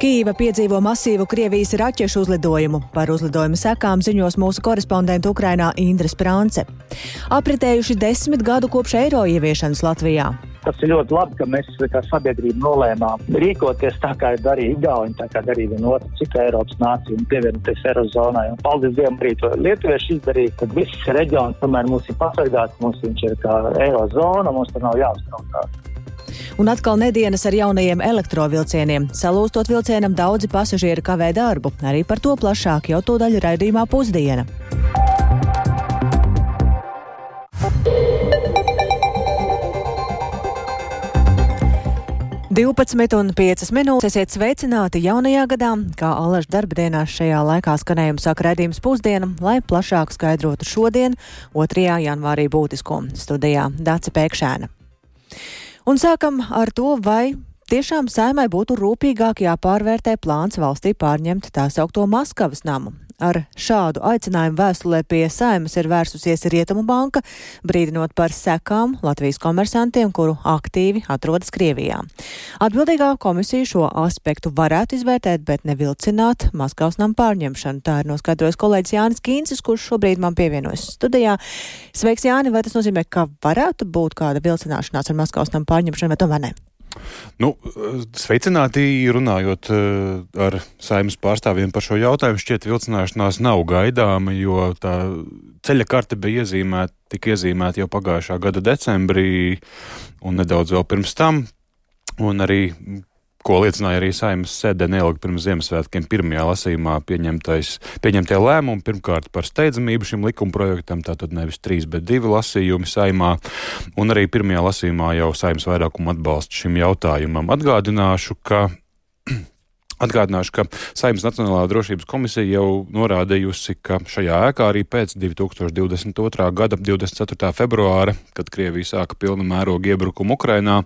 Kīva piedzīvo masīvu Krievijas raķešu uzlidojumu. Par uzlidojumu sekām ziņos mūsu korespondenta Ukrainā Indra Sprānce. Apritējuši desmit gadu kopš eiro ieviešanas Latvijā. Tas ir ļoti labi, ka mēs kā sabiedrība nolēmām rīkoties tā, kā darīja Igauni, tā kā darīja viena otra cita Eiropas nācija un pievienoties Eirozonai. Un paldies Dievam, arī to lietuvieši izdarīja, kad viss reģions tomēr mums ir pasargāts, mums viņš ir kā Eirozona, mums tur nav jāuztraucās. Un atkal nedēļas ar jaunajiem elektrovilcieniem. Salūstot vilcienam, daudzi pasažieri kavē darbu. Arī par to plašāk jau to daļu raidījumā pusdiena. 12,5 minūtes. Esiet sveicināti jaunajā gadā, kā Alaša darba dienās šajā laikā skanējuma saka raidījums pusdiena, lai plašāk skaidrotu šodien, 2. janvārī būtisko studijā Dāca Pēkšēna. Un sākam ar to, vai tiešām saimai būtu rūpīgāk jāpārvērtē plāns valstī pārņemt tā saukto Maskavas namu. Ar šādu aicinājumu vēstulē pie saimas ir vērsusies Rietumu banka, brīdinot par sekām Latvijas komersantiem, kuru aktīvi atrodas Krievijā. Atbildīgā komisija šo aspektu varētu izvērtēt, bet nevilcināt Maskavas nam pārņemšanu. Tā ir noskaidrojis kolēģis Jānis Kīncis, kurš šobrīd man pievienojas studijā. Sveiks, Jāni, vai tas nozīmē, ka varētu būt kāda vilcināšanās ar Maskavas nam pārņemšanu vai tomēr ne? Nu, sveicināti runājot eh, ar saimnes pārstāvjiem par šo jautājumu. Šķiet, vilcināšanās nav gaidāma, jo tā ceļa karte bija iezīmēta, tika iezīmēta jau pagājušā gada decembrī un nedaudz vēl pirms tam. Un arī ko liecināja arī saimnes sēdē neilgi pirms Ziemassvētkiem pirmajā lasījumā pieņemtie lēmumi. Pirmkārt par steidzamību šim likumprojektam, tātad nevis trīs, bet divi lasījumi saimā, un arī pirmajā lasījumā jau saimnes vairākumu atbalstu šim jautājumam. Atgādināšu, ka Atgādināšu, ka Saimnes Nacionālā drošības komisija jau norādījusi, ka šajā ēkā arī pēc 2022. gada 24. februāra, kad Krievija sāka pilna mēroga iebrukumu Ukrainā,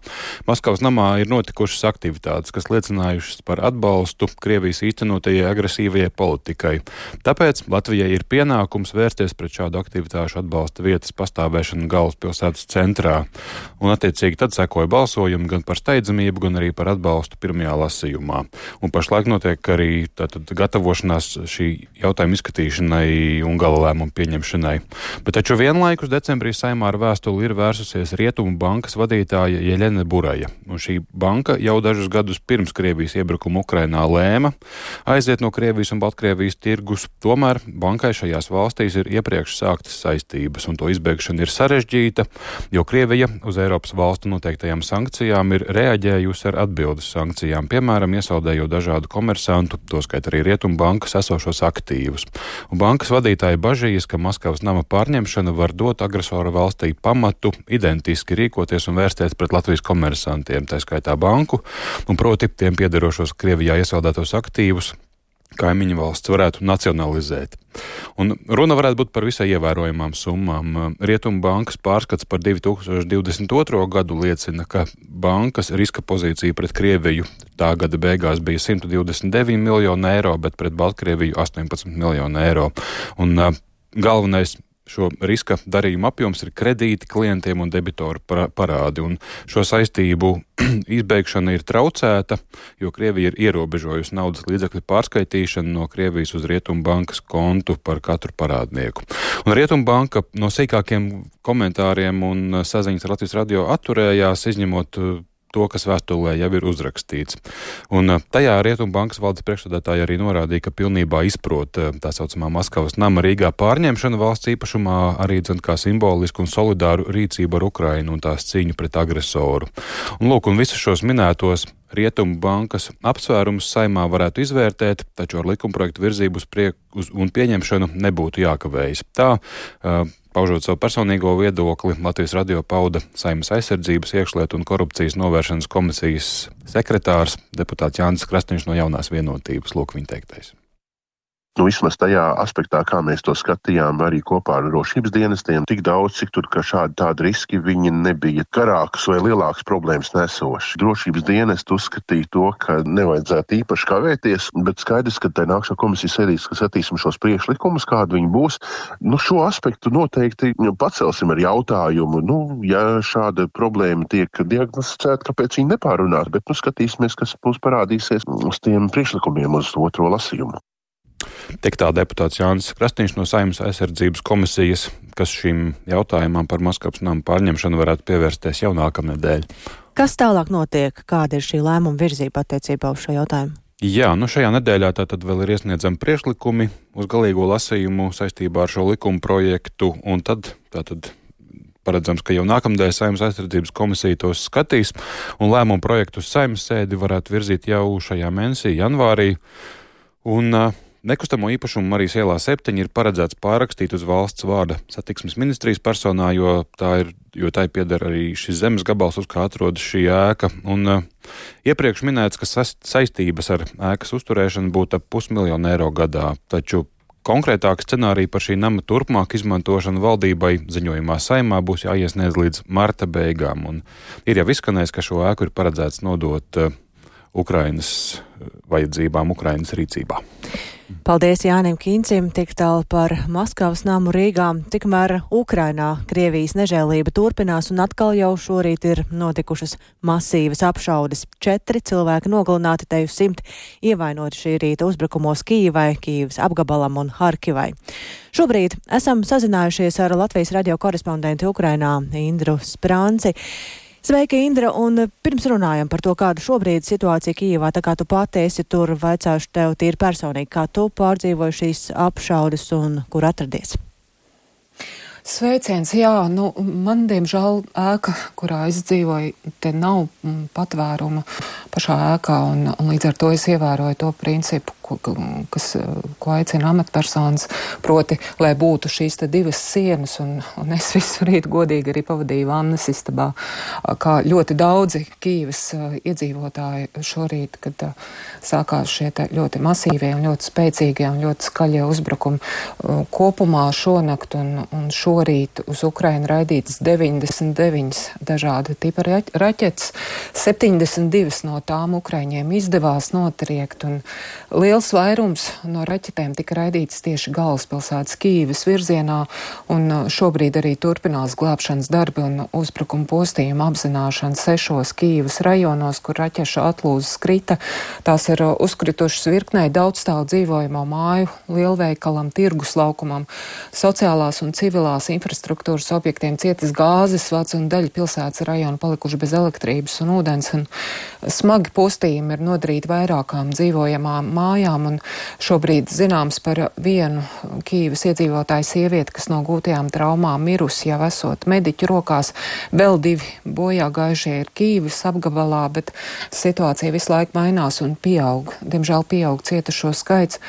Maskavas namā ir notikušas aktivitātes, kas liecinājušas par atbalstu Krievijas īstenotajai agresīvajai politikai. Tāpēc Latvijai ir pienākums vērsties pret šādu aktivitāšu atbalsta vietas pastāvēšanu galvaspilsētas centrā. Un, attiecīgi, tad sekoja balsojumi gan par steidzamību, gan arī par atbalstu pirmajā lasījumā. Un par pašlaik notiek arī tātad, gatavošanās šī jautājuma izskatīšanai un gala lēmumu pieņemšanai. Bet taču vienlaikus decembrī saimā ar vēstuli ir vērsusies Rietumu bankas vadītāja Jeļena Buraja. Un šī banka jau dažus gadus pirms Krievijas iebrukuma Ukrainā lēma aiziet no Krievijas un Baltkrievijas tirgus. Tomēr bankai šajās valstīs ir iepriekš sāktas saistības, un to izbēgšana ir sarežģīta, jo Krievija uz Eiropas valstu noteiktajām sankcijām ir reaģējusi ar atbildes sankcijām, piemēram, iesaldējot dažādu dažādu komersantu, tostarp arī Rietumbankas esošos aktīvus. Un bankas vadītāji bažīs, ka Maskavas nama pārņemšana var dot agresora valstī pamatu identiski rīkoties un vērsties pret Latvijas komersantiem, tā skaitā banku, un proti tiem piederošos Krievijā iesaldētos aktīvus kaimiņu valsts varētu nacionalizēt. Un runa varētu būt par visai ievērojamām summām. Rietumu bankas pārskats par 2022. gadu liecina, ka bankas riska pozīcija pret Krieviju tā gada beigās bija 129 miljoni eiro, bet pret Baltkrieviju 18 miljoni eiro. Un, galvenais šo riska darījuma apjoms ir kredīti klientiem un debitoru parādi. Un šo saistību izbeigšana ir traucēta, jo Krievija ir ierobežojusi naudas līdzekļu pārskaitīšanu no Krievijas uz Rietumu bankas kontu par katru parādnieku. Un Rietumu banka no sīkākiem komentāriem un saziņas Latvijas radio atturējās, izņemot to, kas vēstulē jau ir uzrakstīts. Un tajā Rietumbankas valdes priekšstādātāja arī norādīja, ka pilnībā izprot tā saucamā Maskavas nama Rīgā pārņemšanu valsts īpašumā arī dzen kā simbolisku un solidāru rīcību ar Ukrainu un tās cīņu pret agresoru. Un lūk, un visus šos minētos Rietumu bankas apsvērumus saimā varētu izvērtēt, taču ar likumprojektu virzību uz priekšu un pieņemšanu nebūtu jākavējas. Tā, uh, Paužot savu personīgo viedokli, Latvijas radio pauda Saimnes aizsardzības, iekšlietu un korupcijas novēršanas komisijas sekretārs deputāts Jānis Krasniņš no jaunās vienotības. Lūk, viņa teiktais. Nu, vismaz tajā aspektā, kā mēs to skatījām arī kopā ar drošības dienestiem, tik daudz, cik tur šādi tādi riski nebija garāks vai lielāks problēmas nesoši. Drošības dienesti uzskatīja to, ka nevajadzētu īpaši kavēties, bet skaidrs, ka tai nākšā komisija sēdīs, ka skatīsim šos priekšlikumus, kādi viņi būs. Nu, šo aspektu noteikti pacelsim ar jautājumu, nu, ja šāda problēma tiek diagnosticēta, kāpēc viņi nepārunās, bet nu, skatīsimies, kas mums parādīsies uz tiem priekšlikumiem uz otro lasījumu. Tik tā deputāts Jānis Krastīņš no Saimnes aizsardzības komisijas, kas šīm jautājumam par Maskavas namu pārņemšanu varētu pievērsties jau nākamnedēļ. Kas tālāk notiek? Kāda ir šī lēmuma virzība attiecībā uz šo jautājumu? Jā, nu šajā nedēļā tātad vēl ir iesniedzami priekšlikumi uz galīgo lasījumu saistībā ar šo likuma projektu, un tad tātad paredzams, ka jau nākamnedēļ Saimnes aizsardzības komisija tos skatīs, un lēmumu projektu uz Saimnes sēdi varētu virzīt jau šajā mēnesī, janvārī. Un Nekustamo īpašumu Marijas ielā 7 ir paredzēts pārrakstīt uz valsts vārda satiksmes ministrijas personā, jo tā ir, jo tai pieder arī šis zemes gabals, uz kā atrodas šī ēka. Un uh, iepriekš minēts, ka saistības ar ēkas uzturēšanu būtu ap pusmiljonu eiro gadā, taču Konkrētāk scenārija par šī nama turpmāk izmantošanu valdībai ziņojumā saimā būs jāiesniedz līdz marta beigām. Un ir jau izskanējis, ka šo ēku ir paredzēts nodot uh, Ukrainas uh, vajadzībām, Ukrainas rīcībā. Paldies Jānim Kīncim, tik tālu par Maskavas namu Rīgā. Tikmēr Ukrainā Krievijas nežēlība turpinās un atkal jau šorīt ir notikušas masīvas apšaudes. Četri cilvēki nogalināti, te jau simt ievainoti šī rīta uzbrukumos Kīvai, Kīvas apgabalam un Harkivai. Šobrīd esam sazinājušies ar Latvijas radio korespondentu Ukrainā Indru Sprānci. Sveika, Indra, un pirms runājam par to, kāda šobrīd situācija Kijivā, tā kā tu pati esi tur, vaicāšu tev tīri personīgi, kā tu pārdzīvoji šīs apšaudes un kur atradies? Sveiciens, jā, nu, man diemžēl ēka, kurā es dzīvoju, te nav mm, patvēruma pašā ēkā, un, un līdz ar to es ievēroju to principu, ko, kas, ko aicina amatpersonas, proti, lai būtu šīs divas sienas, un, un es visu rītu godīgi arī pavadīju vannas istabā, kā ļoti daudzi Kīvas iedzīvotāji šorīt, kad sākās šie ļoti masīvie un ļoti spēcīgie un ļoti skaļie uzbrukumi kopumā šonakt un, un šo šorīt uz Ukrainu raidītas 99 dažāda tipa raķetes. 72 no tām Ukraiņiem izdevās notriekt, un liels vairums no raķetēm tika raidītas tieši galvaspilsētas Kīvas virzienā, un uh, šobrīd arī turpinās glābšanas darbi un uzbrukuma postījuma apzināšana sešos Kīvas rajonos, kur raķešu atlūzas krita. Tās ir uh, uzkritušas virknē daudzstāvu dzīvojamo māju, lielveikalam, tirgus laukumam, sociālās un civilās infrastruktūras objektiem cietas gāzes vats un daļa pilsētas rajona palikuši bez elektrības un ūdens. Un smagi postījumi ir nodarīti vairākām dzīvojamām mājām, un šobrīd zināms par vienu Kīvas iedzīvotāju sievieti, kas no gūtajām traumām mirusi jau esot mediķu rokās. Vēl divi bojā gājušie ir Kīvas apgabalā, bet situācija visu laiku mainās un pieaug. Diemžēl pieaug cietušo skaits.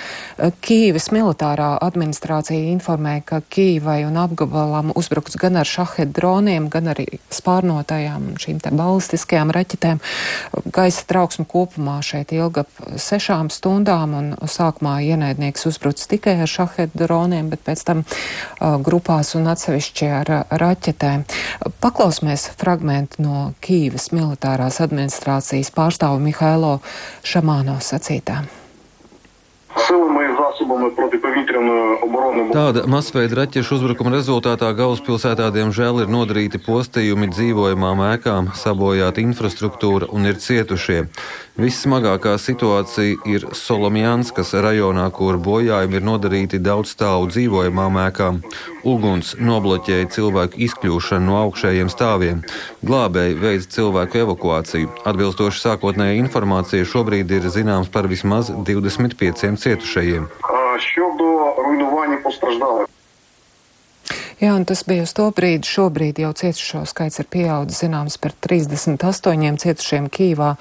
Kīvas militārā administrācija informē, ka Kīvai un apgabalam uzbrukts gan ar šahed droniem, gan arī spārnotajām šīm te balistiskajām raķetēm. Gaisa trauksme kopumā šeit ilga ap sešām stundām, un sākumā ienaidnieks uzbrucis tikai ar šahed droniem, bet pēc tam uh, grupās un atsevišķi ar uh, raķetēm. Paklausmies fragmentu no Kīvas militārās administrācijas pārstāvu Mihailo Šamāno sacītām. Силами і засобами протиповітряної оборони Tāda masveida raķešu uzbrukuma rezultātā galvaspilsētā diemžēl ir nodarīti postījumi dzīvojamām ēkām, sabojāta infrastruktūra un ir cietušie. Vissmagākā situācija ir Solomjānskas rajonā, kur bojājumi ir nodarīti daudz stāvu dzīvojamām ēkām. Uguns nobloķēja cilvēku izkļūšanu no augšējiem stāviem. Glābēji veids cilvēku evakuāciju. Atbilstoši sākotnējai informācijai šobrīd ir zināms par vismaz 25 cietušajiem. щодо руйнування постраждалих. Jā, un tas bija uz to brīdi. Šobrīd jau cietušo skaits ir pieaudzis zināms par 38 cietušiem Kīvā.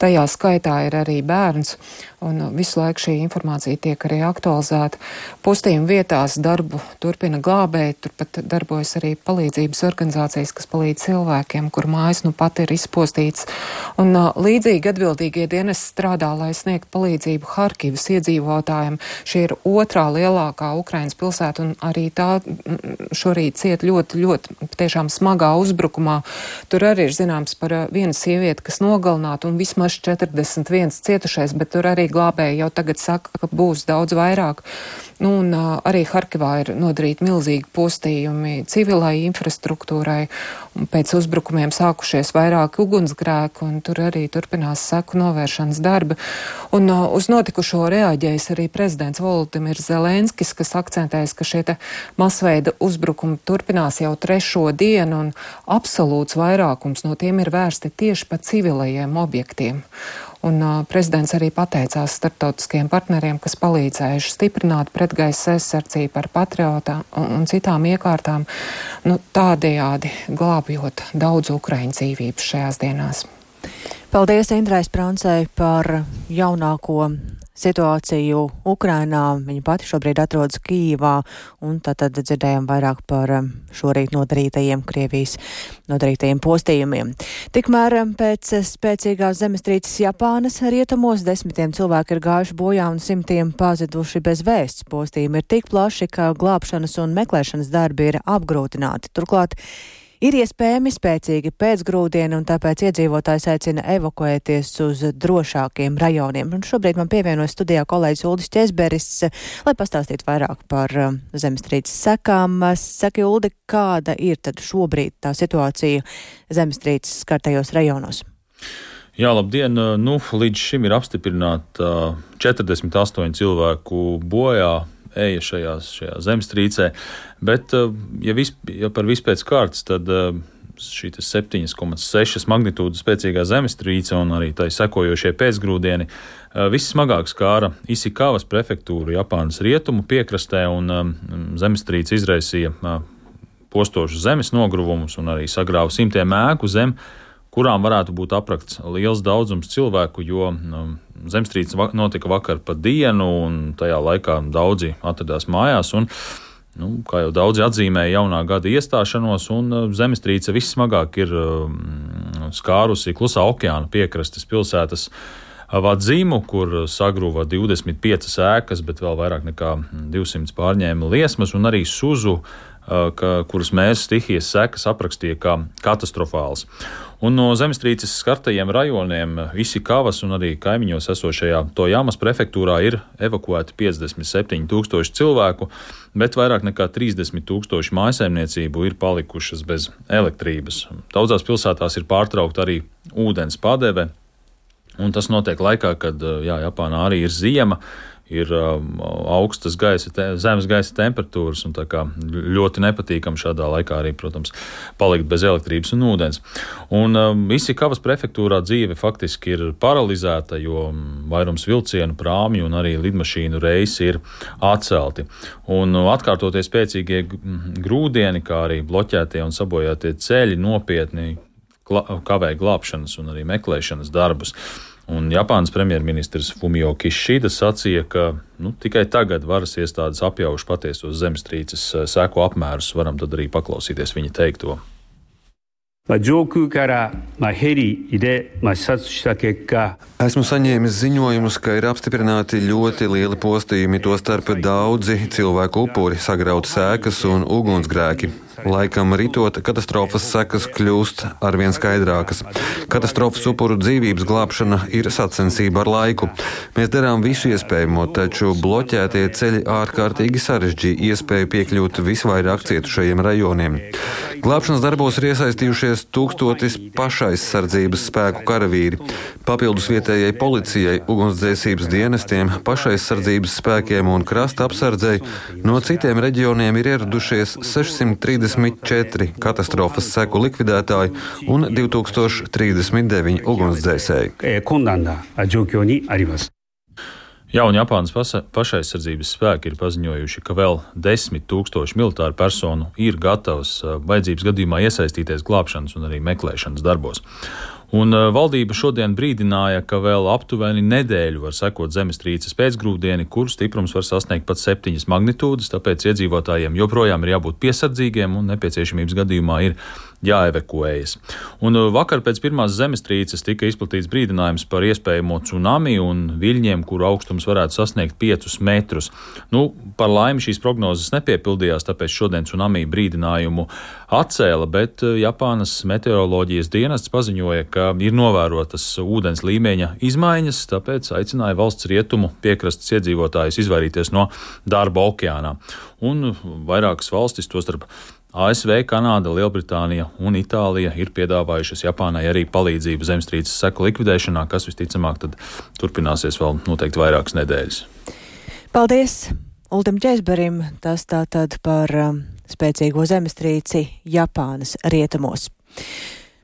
Tajā skaitā ir arī bērns un visu laiku šī informācija tiek arī aktualizēta. Postījuma vietās darbu turpina glābēt, turpat darbojas arī palīdzības organizācijas, kas palīdz cilvēkiem, kur mājas nu pat ir izpostīts. Un līdzīgi atbildīgie dienas strādā, lai sniegtu palīdzību Harkivas iedzīvotājiem. Šī ir otrā lielākā Ukrainas pilsēta, un arī tā šorīt ciet ļoti, ļoti tiešām smagā uzbrukumā. Tur arī ir zināms par vienu sievieti, kas nogalināta, un vismaz 41 cietušais, bet tur arī glābēji jau tagad saka, ka būs daudz vairāk. Nu, un arī Harkivā ir nodarīti milzīgi postījumi civilai infrastruktūrai, un pēc uzbrukumiem sākušies vairāki ugunsgrēki, un tur arī turpinās seku novēršanas darbi. Un uz notikušo reaģējis arī prezidents Volodimirs Zelenskis, kas akcentējas, ka šie masveida uzbrukumi turpinās jau trešo dienu, un absolūts vairākums no tiem ir vērsti tieši pa civilajiem objektiem. Un uh, prezidents arī pateicās starptautiskiem partneriem, kas palīdzējuši stiprināt pretgaisa aizsardzību ar patriotām un, un citām iekārtām, nu, tādējādi glābjot daudz ukraiņu dzīvības šajās dienās. Paldies Indrai Sprancei par jaunāko situāciju Ukrainā. Viņa pati šobrīd atrodas Kīvā, un tad, tad dzirdējām vairāk par um, šorīt nodarītajiem Krievijas nodarītajiem postījumiem. Tikmēr um, pēc spēcīgās zemestrīces Japānas rietumos desmitiem cilvēki ir gājuši bojā un simtiem pazuduši bez vēsts. Postījumi ir tik plaši, ka glābšanas un meklēšanas darbi ir apgrūtināti. Turklāt ir iespējami spēcīgi pēcgrūdieni, un tāpēc iedzīvotājs aicina evakuēties uz drošākiem rajoniem. Un šobrīd man pievienojas studijā kolēģis Uldis Česberis, lai pastāstītu vairāk par um, zemestrīces sekām. Saka, Uldi, kāda ir tad šobrīd tā situācija zemestrīces skartajos rajonos? Jā, labdien! Nu, līdz šim ir apstiprināta 48 cilvēku bojā eja šajās, šajā zemestrīcē. Bet, eh, ja, vis, ja par vispēc kārtas, tad eh, šī 7,6 magnitūdas spēcīgā zemestrīce un arī tai sekojošie pēcgrūdieni eh, vissmagāk skāra Isikavas prefektūru Japānas rietumu piekrastē, un zemestrīce izraisīja postošus zemes nogruvumus un arī sagrāva simtiem ēku zem kurām varētu būt aprakts liels daudzums cilvēku, jo nu, zemestrīce notika vakar pa dienu, un tajā laikā daudzi atradās mājās. Un, nu, kā jau daudzi atzīmēja, jaunā gada iestāšanos, un uh, zemestrīce vissmagāk ir um, skārusi klusā okeāna piekrastes pilsētas. Vadzīmu, kur sagruva 25 ēkas, bet vēl vairāk nekā 200 pārņēma liesmas, un arī Suzu, uh, ka, kuras mēs stihijas sekas aprakstīja kā katastrofāls. Un no zemestrīces skartajiem rajoniem Isikavas un arī kaimiņos esošajā Tojamas prefektūrā ir evakuēti 57 tūkstoši cilvēku, bet vairāk nekā 30 tūkstoši mājsaimniecību ir palikušas bez elektrības. Daudzās pilsētās ir pārtraukta arī ūdens padeve, un tas notiek laikā, kad jā, Japānā arī ir ziema ir um, augstas gaisa, te, zemes gaisa temperatūras, un ļoti nepatīkami šādā laikā arī, protams, palikt bez elektrības un ūdens. Un um, Isikavas prefektūrā dzīve faktiski ir paralizēta, jo um, vairums vilcienu, prāmju un arī lidmašīnu reisi ir atcelti. Un atkārtoties spēcīgie grūdieni, kā arī bloķētie un sabojātie ceļi nopietni kavē glābšanas un arī meklēšanas darbus. Un Japānas premjerministrs Fumio Kishida sacīja, ka nu, tikai tagad varas iestādes apjauš patiesos zemestrīces eh, sēku apmērus. Varam tad arī paklausīties viņa teikto. 上空からヘリで視察した結果 Esmu saņēmis ziņojumus, ka ir apstiprināti ļoti lieli postījumi, tostarp daudzi cilvēku upuri, sagrautas ēkas un ugunsgrēki. Laikam ritot, katastrofas sekas kļūst arvien skaidrākas. Katastrofas upuru dzīvības glābšana ir sacensība ar laiku. Mēs darām visu iespējamo, taču bloķētie ceļi ārkārtīgi sarežģīja iespēju piekļūt visvairāk cietušajiem rajoniem. Glābšanas darbos ir iesaistījušies tūkstotis pašaizsardzības spēku karavīri. Papildus vietējai policijai, ugunsdzēsības dienestiem, pašaizsardzības spēkiem un krasta apsardzei no citiem reģioniem ir ieradušies 630 34 katastrofas seku likvidētāji un 2039 ugunsdzēsēji. Jā, un Japānas pašaizsardzības spēki ir paziņojuši, ka vēl desmit tūkstoši militāru personu ir gatavas vajadzības gadījumā iesaistīties glābšanas un arī meklēšanas darbos. Un valdība šodien brīdināja, ka vēl aptuveni nedēļu var sekot zemestrīces pēcgrūdieni, kur stiprums var sasniegt pat septiņas magnitūdas, tāpēc iedzīvotājiem joprojām ir jābūt piesardzīgiem un nepieciešamības gadījumā ir jāevakuējas. Un uh, vakar pēc pirmās zemestrīces tika izplatīts brīdinājums par iespējamo tsunami un viļņiem, kuru augstums varētu sasniegt 5 metrus. Nu, par laimi šīs prognozes nepiepildījās, tāpēc šodien tsunami brīdinājumu atcēla, bet uh, Japānas meteoroloģijas dienests paziņoja, ka ir novērotas ūdens līmeņa izmaiņas, tāpēc aicināja valsts rietumu piekrastes iedzīvotājus izvairīties no darba okeānā. Un vairākas valstis, tostarp ASV, Kanāda, Lielbritānija un Itālija ir piedāvājušas Japānai arī palīdzību zemestrīces seku likvidēšanā, kas visticamāk turpināsies vēl noteikti vairākas nedēļas. Paldies! Ultim Česberim tas tātad par um, spēcīgo zemestrīci Japānas rietumos.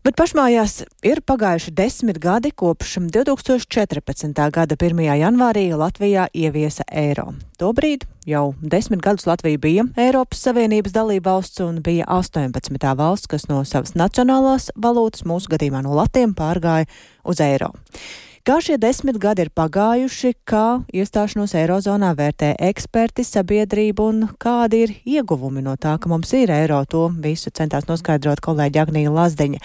Bet pašmājās ir pagājuši desmit gadi kopš 2014. gada 1. janvārī Latvijā ieviesa eiro. Tobrīd jau desmit gadus Latvija bija Eiropas Savienības dalība valsts un bija 18. valsts, kas no savas nacionālās valūtas, mūsu gadījumā no latiem, pārgāja uz eiro. Kā šie desmit gadi ir pagājuši, kā iestāšanos Eirozonā vērtē eksperti, sabiedrība un kādi ir ieguvumi no tā, ka mums ir eiro, to visu centās noskaidrot kolēģi Agnija Lazdeņa.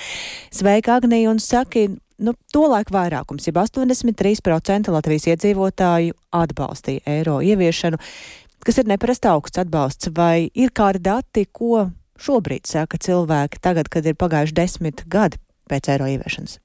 Sveika, Agnija, un saki, nu, tolaik vairākums, jeb 83% Latvijas iedzīvotāju atbalstīja eiro ieviešanu, kas ir neparasti augsts atbalsts, vai ir kādi dati, ko šobrīd saka cilvēki tagad, kad ir pagājuši desmit gadi pēc eiro ieviešanas?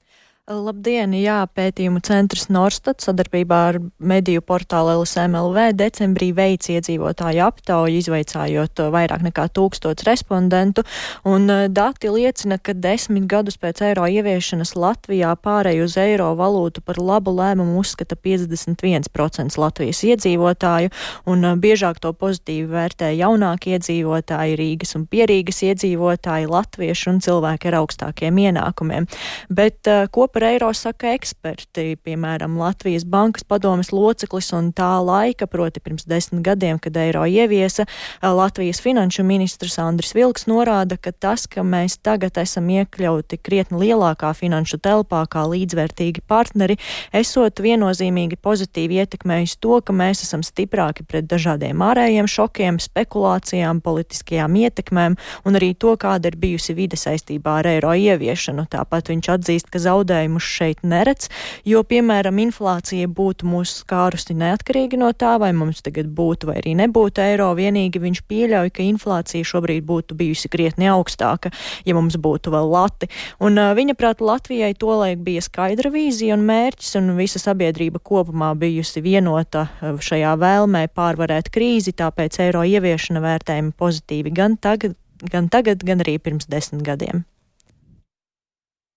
Labdien! Jā, pētījumu centrs Norstat sadarbībā ar mediju portālu LSMLV decembrī veic iedzīvotāju aptauju, izveicājot vairāk nekā tūkstots respondentu, un eh, dati liecina, ka desmit gadus pēc eiro ieviešanas Latvijā pārēju uz eiro valūtu par labu lēmumu uzskata 51% Latvijas iedzīvotāju, un eh, biežāk to pozitīvi vērtē jaunākie iedzīvotāji, Rīgas un Pierīgas iedzīvotāji, latvieši un cilvēki ar augstākiem ienākumiem. Bet, eh, kopā par eiro saka eksperti, piemēram, Latvijas bankas padomes loceklis un tā laika, proti pirms desmit gadiem, kad eiro ieviesa, Latvijas finanšu ministrs Andris Vilks norāda, ka tas, ka mēs tagad esam iekļauti krietni lielākā finanšu telpā kā līdzvērtīgi partneri, esot viennozīmīgi pozitīvi ietekmējis to, ka mēs esam stiprāki pret dažādiem ārējiem šokiem, spekulācijām, politiskajām ietekmēm un arī to, kāda ir bijusi vide saistībā ar eiro ieviešanu. Tāpat viņš atzīst, ka zaudējumi problēmu šeit neredz, jo, piemēram, inflācija būtu mūs skārusi neatkarīgi no tā, vai mums tagad būtu vai arī nebūtu eiro, vienīgi viņš pieļauj, ka inflācija šobrīd būtu bijusi krietni augstāka, ja mums būtu vēl lati. Un uh, viņa prāt Latvijai tolaik bija skaidra vīzija un mērķis, un visa sabiedrība kopumā bijusi vienota šajā vēlmē pārvarēt krīzi, tāpēc eiro ieviešana vērtējumi pozitīvi gan tagad, gan tagad, gan arī pirms desmit gadiem.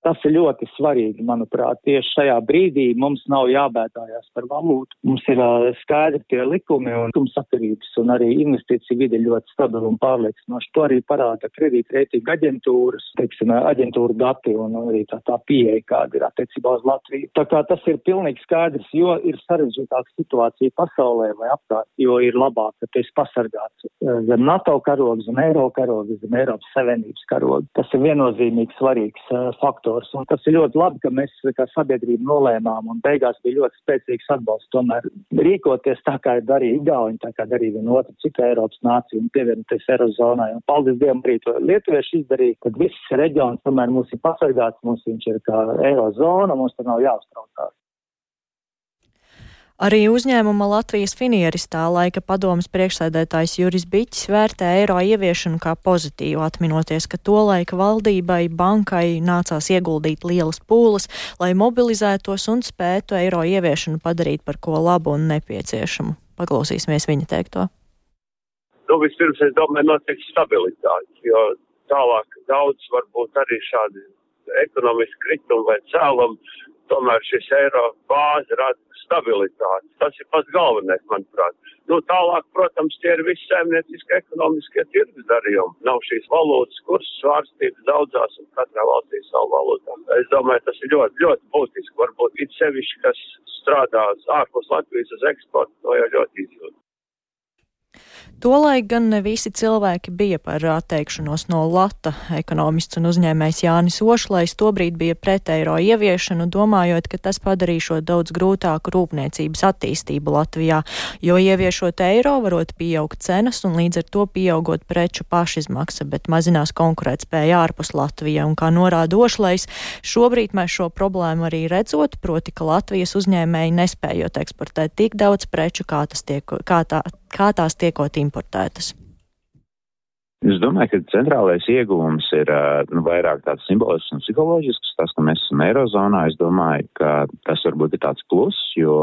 Tas ir ļoti svarīgi, manuprāt. Tieši šajā brīdī mums nav jābētājās par valūtu. Mums ir skaidri tie likumi un likumsakarības un arī investīcija vide ļoti stabila un pārliecinoša. To arī parāda kredītreitinga aģentūras, teiksim, aģentūra dati un arī tā, tā pieeja, kāda ir attiecībā uz Latviju. Tā kā tas ir pilnīgi skaidrs, jo ir sarežģītāka situācija pasaulē vai apkārt, jo ir labāk, ka tu esi pasargāts zem NATO karoga, zem Eiro karoga, zem Eiropas Savienības karoga. Tas ir viennozīmīgi svarīgs faktors faktors. Un tas ir ļoti labi, ka mēs kā sabiedrība nolēmām un beigās bija ļoti spēcīgs atbalsts. Tomēr rīkoties tā, kā ir darīja Igauni, tā kā darīja viena otra cita Eiropas nācija un pievienoties Eirozonai. Un paldies Dievam, arī to lietuvieši izdarīja, kad viss reģions tomēr mūs ir pasargāts, mums viņš ir kā Eirozona, mums tur nav jāuztraucās. Arī uzņēmuma Latvijas finieris tā laika padomas priekšsēdētājs Juris Biķis vērtē eiro ieviešanu kā pozitīvu, atminoties, ka to laika valdībai, bankai nācās ieguldīt lielas pūles, lai mobilizētos un spētu eiro ieviešanu padarīt par ko labu un nepieciešamu. Paklausīsimies viņa teikto. Nu, vispirms es domāju, notiek stabilitāte, jo tālāk daudz varbūt arī šādi ekonomiski kritumi vai cēlumi, tomēr šis eiro bāze rada stabilitāti. Tas ir pats galvenais, manuprāt. Nu, tālāk, protams, tie ir visi saimnieciskie ekonomiskie tirgus darījumi. Nav šīs valūtas kursu svārstības daudzās un katrā valstī savu valūtā. Es domāju, tas ir ļoti, ļoti būtiski. Varbūt it sevišķi, kas strādā ārpus Latvijas uz eksportu, to jau ļoti izjūt. Tolaik gan ne visi cilvēki bija par atteikšanos no lata. Ekonomists un uzņēmējs Jānis Ošlais tobrīd bija pret eiro ieviešanu, domājot, ka tas padarīšot daudz grūtāku rūpniecības attīstību Latvijā, jo ieviešot eiro varot pieaugt cenas un līdz ar to pieaugot preču pašizmaksa, bet mazinās konkurētspēja ārpus Latvija. Un kā norāda Ošlais, šobrīd mēs šo problēmu arī redzot, proti, ka Latvijas uzņēmēji nespējot eksportēt tik daudz preču, kā, tiek, kā, tā, kā tās tiekot importētas? Es domāju, ka centrālais ieguvums ir nu, vairāk tāds simbolisks un psiholoģisks. Tas, ka mēs esam Eirozonā, es domāju, ka tas varbūt ir tāds plus, jo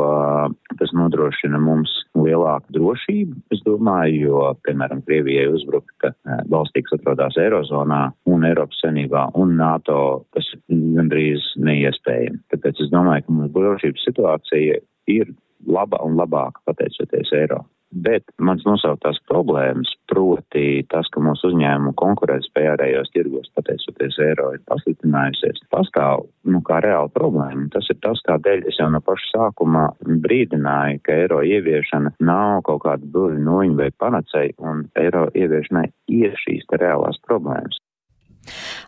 tas nodrošina mums lielāku drošību. Es domāju, jo, piemēram, Krievijai uzbrukt, ka valstī, kas atrodas Eirozonā un Eiropas Savienībā un NATO, tas ir gandrīz neiespējami. Tāpēc es domāju, ka mums drošības situācija ir laba un labāka pateicoties Eiro. Bet mans nosauktās problēmas, proti tas, ka mūsu uzņēmumu konkurētspēja ārējos tirgos, pateicoties eiro, ir pasliktinājusies, pastāv nu, kā reāla problēma. Tas ir tas, kādēļ es jau no paša sākuma brīdināju, ka eiro ieviešana nav kaut kāda burļu noņa vai panacei, un eiro ieviešanai ir šīs reālās problēmas.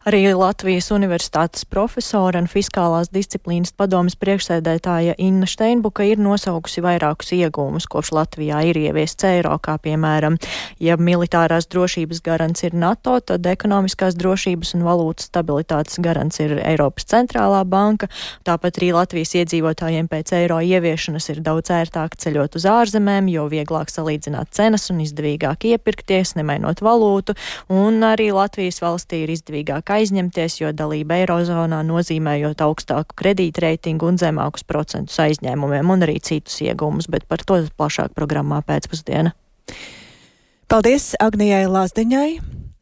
Arī Latvijas Universitātes profesora un fiskālās disciplīnas padomas priekšsēdētāja Inna Steinbuka ir nosaukusi vairākus iegūmus, kopš Latvijā ir ieviests eiro, kā piemēram, ja militārās drošības garants ir NATO, tad ekonomiskās drošības un valūtas stabilitātes garants ir Eiropas centrālā banka. Tāpat arī Latvijas iedzīvotājiem pēc eiro ieviešanas ir daudz ērtāk ceļot uz ārzemēm, jo vieglāk salīdzināt cenas un izdevīgāk iepirkties, nemainot valūtu, un arī Latvijas valstī ir izdevīgāk aizņemties, jo dalība Eirozonā nozīmējot augstāku kredītreitingu un zemākus procentus aizņēmumiem un arī citus iegūmus, bet par to plašāk programmā pēcpusdiena. Paldies Agnijai Lazdiņai!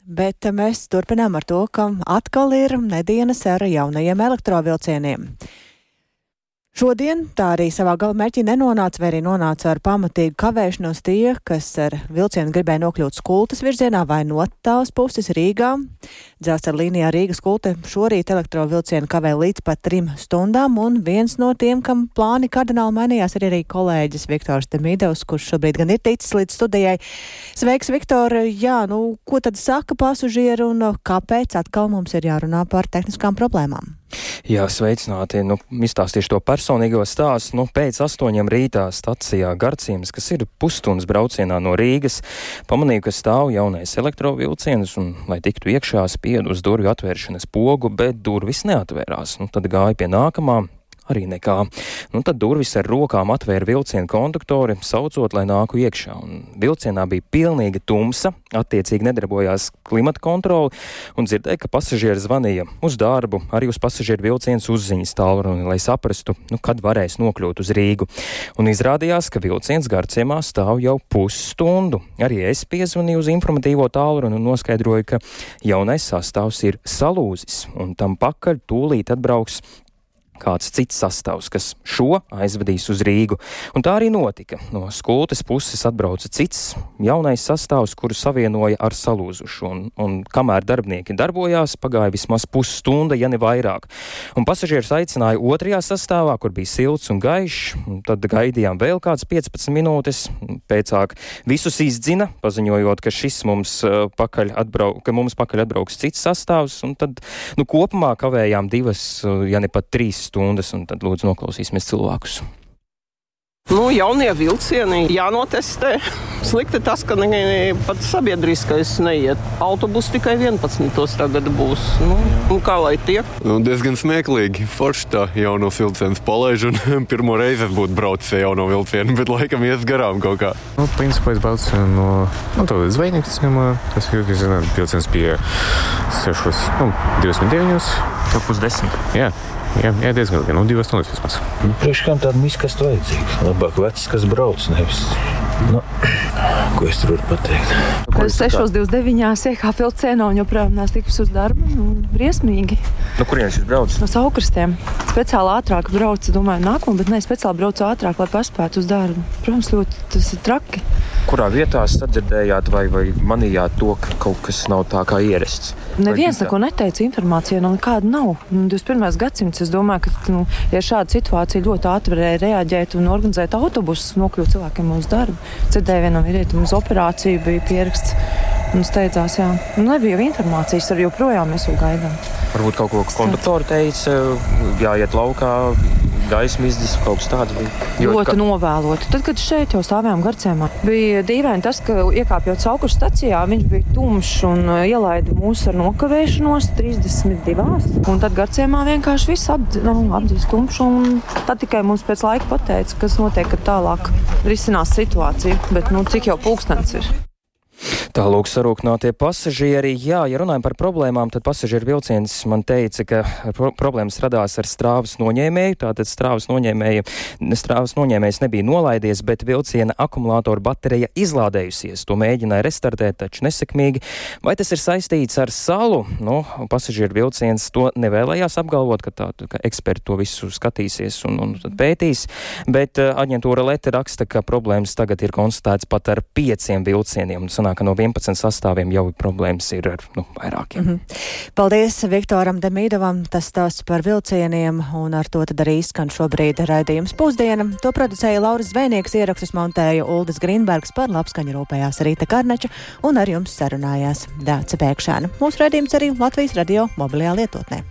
Bet mēs turpinām ar to, ka atkal ir nedienas ar jaunajiem elektrovilcieniem. Šodien tā arī savā galamērķī nenonāca, vai arī nonāca ar pamatīgu kavēšanos tie, kas ar vilcienu gribēja nokļūt skultas virzienā vai no tās puses Rīgā. Dzelzceļa līnijā Rīgas kulte šorīt elektrovilcienu kavē līdz pat trim stundām, un viens no tiem, kam plāni kardināli mainījās, ir arī kolēģis Viktors Demidovs, kurš šobrīd gan ir ticis līdz studijai. Sveiks, Viktor! Jā, nu, ko tad saka pasažieri un kāpēc atkal mums ir jārunā par tehniskām problēmām? Jā, sveicināti. Nu, izstāstīšu to personīgo stāstu. Nu, pēc astoņiem rītā stacijā Garciems, kas ir pusstundas braucienā no Rīgas, pamanīju, ka stāv jaunais elektrovilciens un, lai tiktu iekšā, spiedu uz durvju atvēršanas pogu, bet durvis neatvērās. Nu, tad gāju pie nākamā arī nekā. Nu, tad durvis ar rokām atvēra vilciena konduktori, saucot, lai nāku iekšā. Un vilcienā bija pilnīga tumsa, attiecīgi nedarbojās klimata kontrole, un dzirdēju, ka pasažieri zvanīja uz darbu, arī uz pasažieru vilciens uzziņas tālruni, lai saprastu, nu, kad varēs nokļūt uz Rīgu. Un izrādījās, ka vilciens Garciemā stāv jau pusstundu. Arī es piezvanīju uz informatīvo tālruni un noskaidroju, ka jaunais sastāvs ir salūzis, un tam pakaļ tūlīt atbrauks kāds cits sastāvs, kas šo aizvedīs uz Rīgu. Un tā arī notika. No skultes puses atbrauca cits jaunais sastāvs, kuru savienoja ar salūzušu. Un, un kamēr darbinieki darbojās, pagāja vismaz pusstunda, ja ne vairāk. Un pasažieris aicināja otrajā sastāvā, kur bija silts un gaišs. Un tad gaidījām vēl kāds 15 minūtes. Pēcāk visus izdzina, paziņojot, ka šis mums uh, pakaļ, atbrau, ka mums pakaļ atbrauks cits sastāvs. Un tad nu, kopumā kavējām divas, uh, ja ne pat trīs stundas, un tad lūdzu noklausīsimies cilvēkus. Nu, jaunie vilcieni jānotestē. Slikti tas, ka ne, ne, pat sabiedriskais neiet. Autobus tikai 11. tagad būs. Nu, nu, kā lai tiek? Nu, diezgan smieklīgi. Forši tā jauno vilcienu palaiž. Pirmo reizi es būtu braucis ar jauno vilcienu, bet laikam ies garām kaut kā. Nu, principā es braucu no nu, zvejnieka ciemā. Tas ir, vilciens pie 6, nu, 29. Tur pusdesmit. Jā. Jā, jā diezgan labi. Nu, divas stundas vismaz. Nu, Priekš kam tāda miska vajadzīga? Labāk vecs, kas brauc, nevis. Nu, ko es tur varu pateikt? Es 6.29. iekāpu vilcienā un joprojām neesmu tikus uz darbu. Nu, briesmīgi. No kurienes jūs braucat? No saukrastiem. Speciāli ātrāk braucu, domāju, nākamā, bet ne speciāli braucu ātrāk, lai paspētu uz darbu. Protams, ļoti tas ir traki. Kurā vietā sadzirdējāt vai, vai manījāt to, ka kaut kas nav tā kā ierasts? Neviens neko neteica, informācija no nekāda nav. 21. Nu, gadsimts, es domāju, ka nu, ja šāda situācija ļoti ātri varēja reaģēt un organizēt autobusus, nokļūt cilvēkiem uz darbu. Dzirdēju vienam vīrietim uz operāciju bija pieraksts. Un steidzās, jā. Nu, nebija jau informācijas, arī joprojām mēs vēl gaidām. Varbūt kaut ko konduktori teica, jāiet laukā, gaismu izdzis kaut kas tāds. Ļoti ka... novēloti. Tad, kad šeit jau stāvējām garcēmā, bija dīvaini tas, ka iekāpjot saukušu stacijā, viņš bija tumšs un uh, ielaida mūs ar nokavēšanos 32. Un tad garcēmā vienkārši viss apdz, nu, apdzīs tumšu. Tad tikai mums pēc laika pateica, kas notiek, kad tālāk risinās situācija. Bet nu, cik jau pulkstens ir? Tālūk, sarūknātie pasažieri. Jā, ja runājam par problēmām, tad pasažieru vilciens man teica, ka pro problēmas radās ar strāvas noņēmēju. Tātad strāvas, noņēmēja, strāvas noņēmējs nebija nolaidies, bet vilciena akumulātora baterija izlādējusies. To mēģināja restartēt, taču nesekmīgi. Vai tas ir saistīts ar salu? Nu, pasažieru vilciens to nevēlējās apgalvot, ka, tā, ka eksperti to visu skatīsies un, un pētīs, bet uh, aģentūra Lete raksta, ka problēmas tagad ir konstatēts pat ar pieciem vilcieniem. Un sanāk, ka no 11 sastāviem jau problēmas ir ar nu, vairākiem. Mm -hmm. Paldies Viktoram Demīdovam. Tas stāsts par vilcieniem, un ar to tad arī skan šobrīd raidījums pusdiena. To producēja Lauris Zvēnieks, ierakstus montēja Uldis Grīnbergs par labskaņu rūpējās Rīta Karneča un ar jums sarunājās Dāca Pēkšēna. Mūsu raidījums arī Latvijas radio mobilajā lietotnē.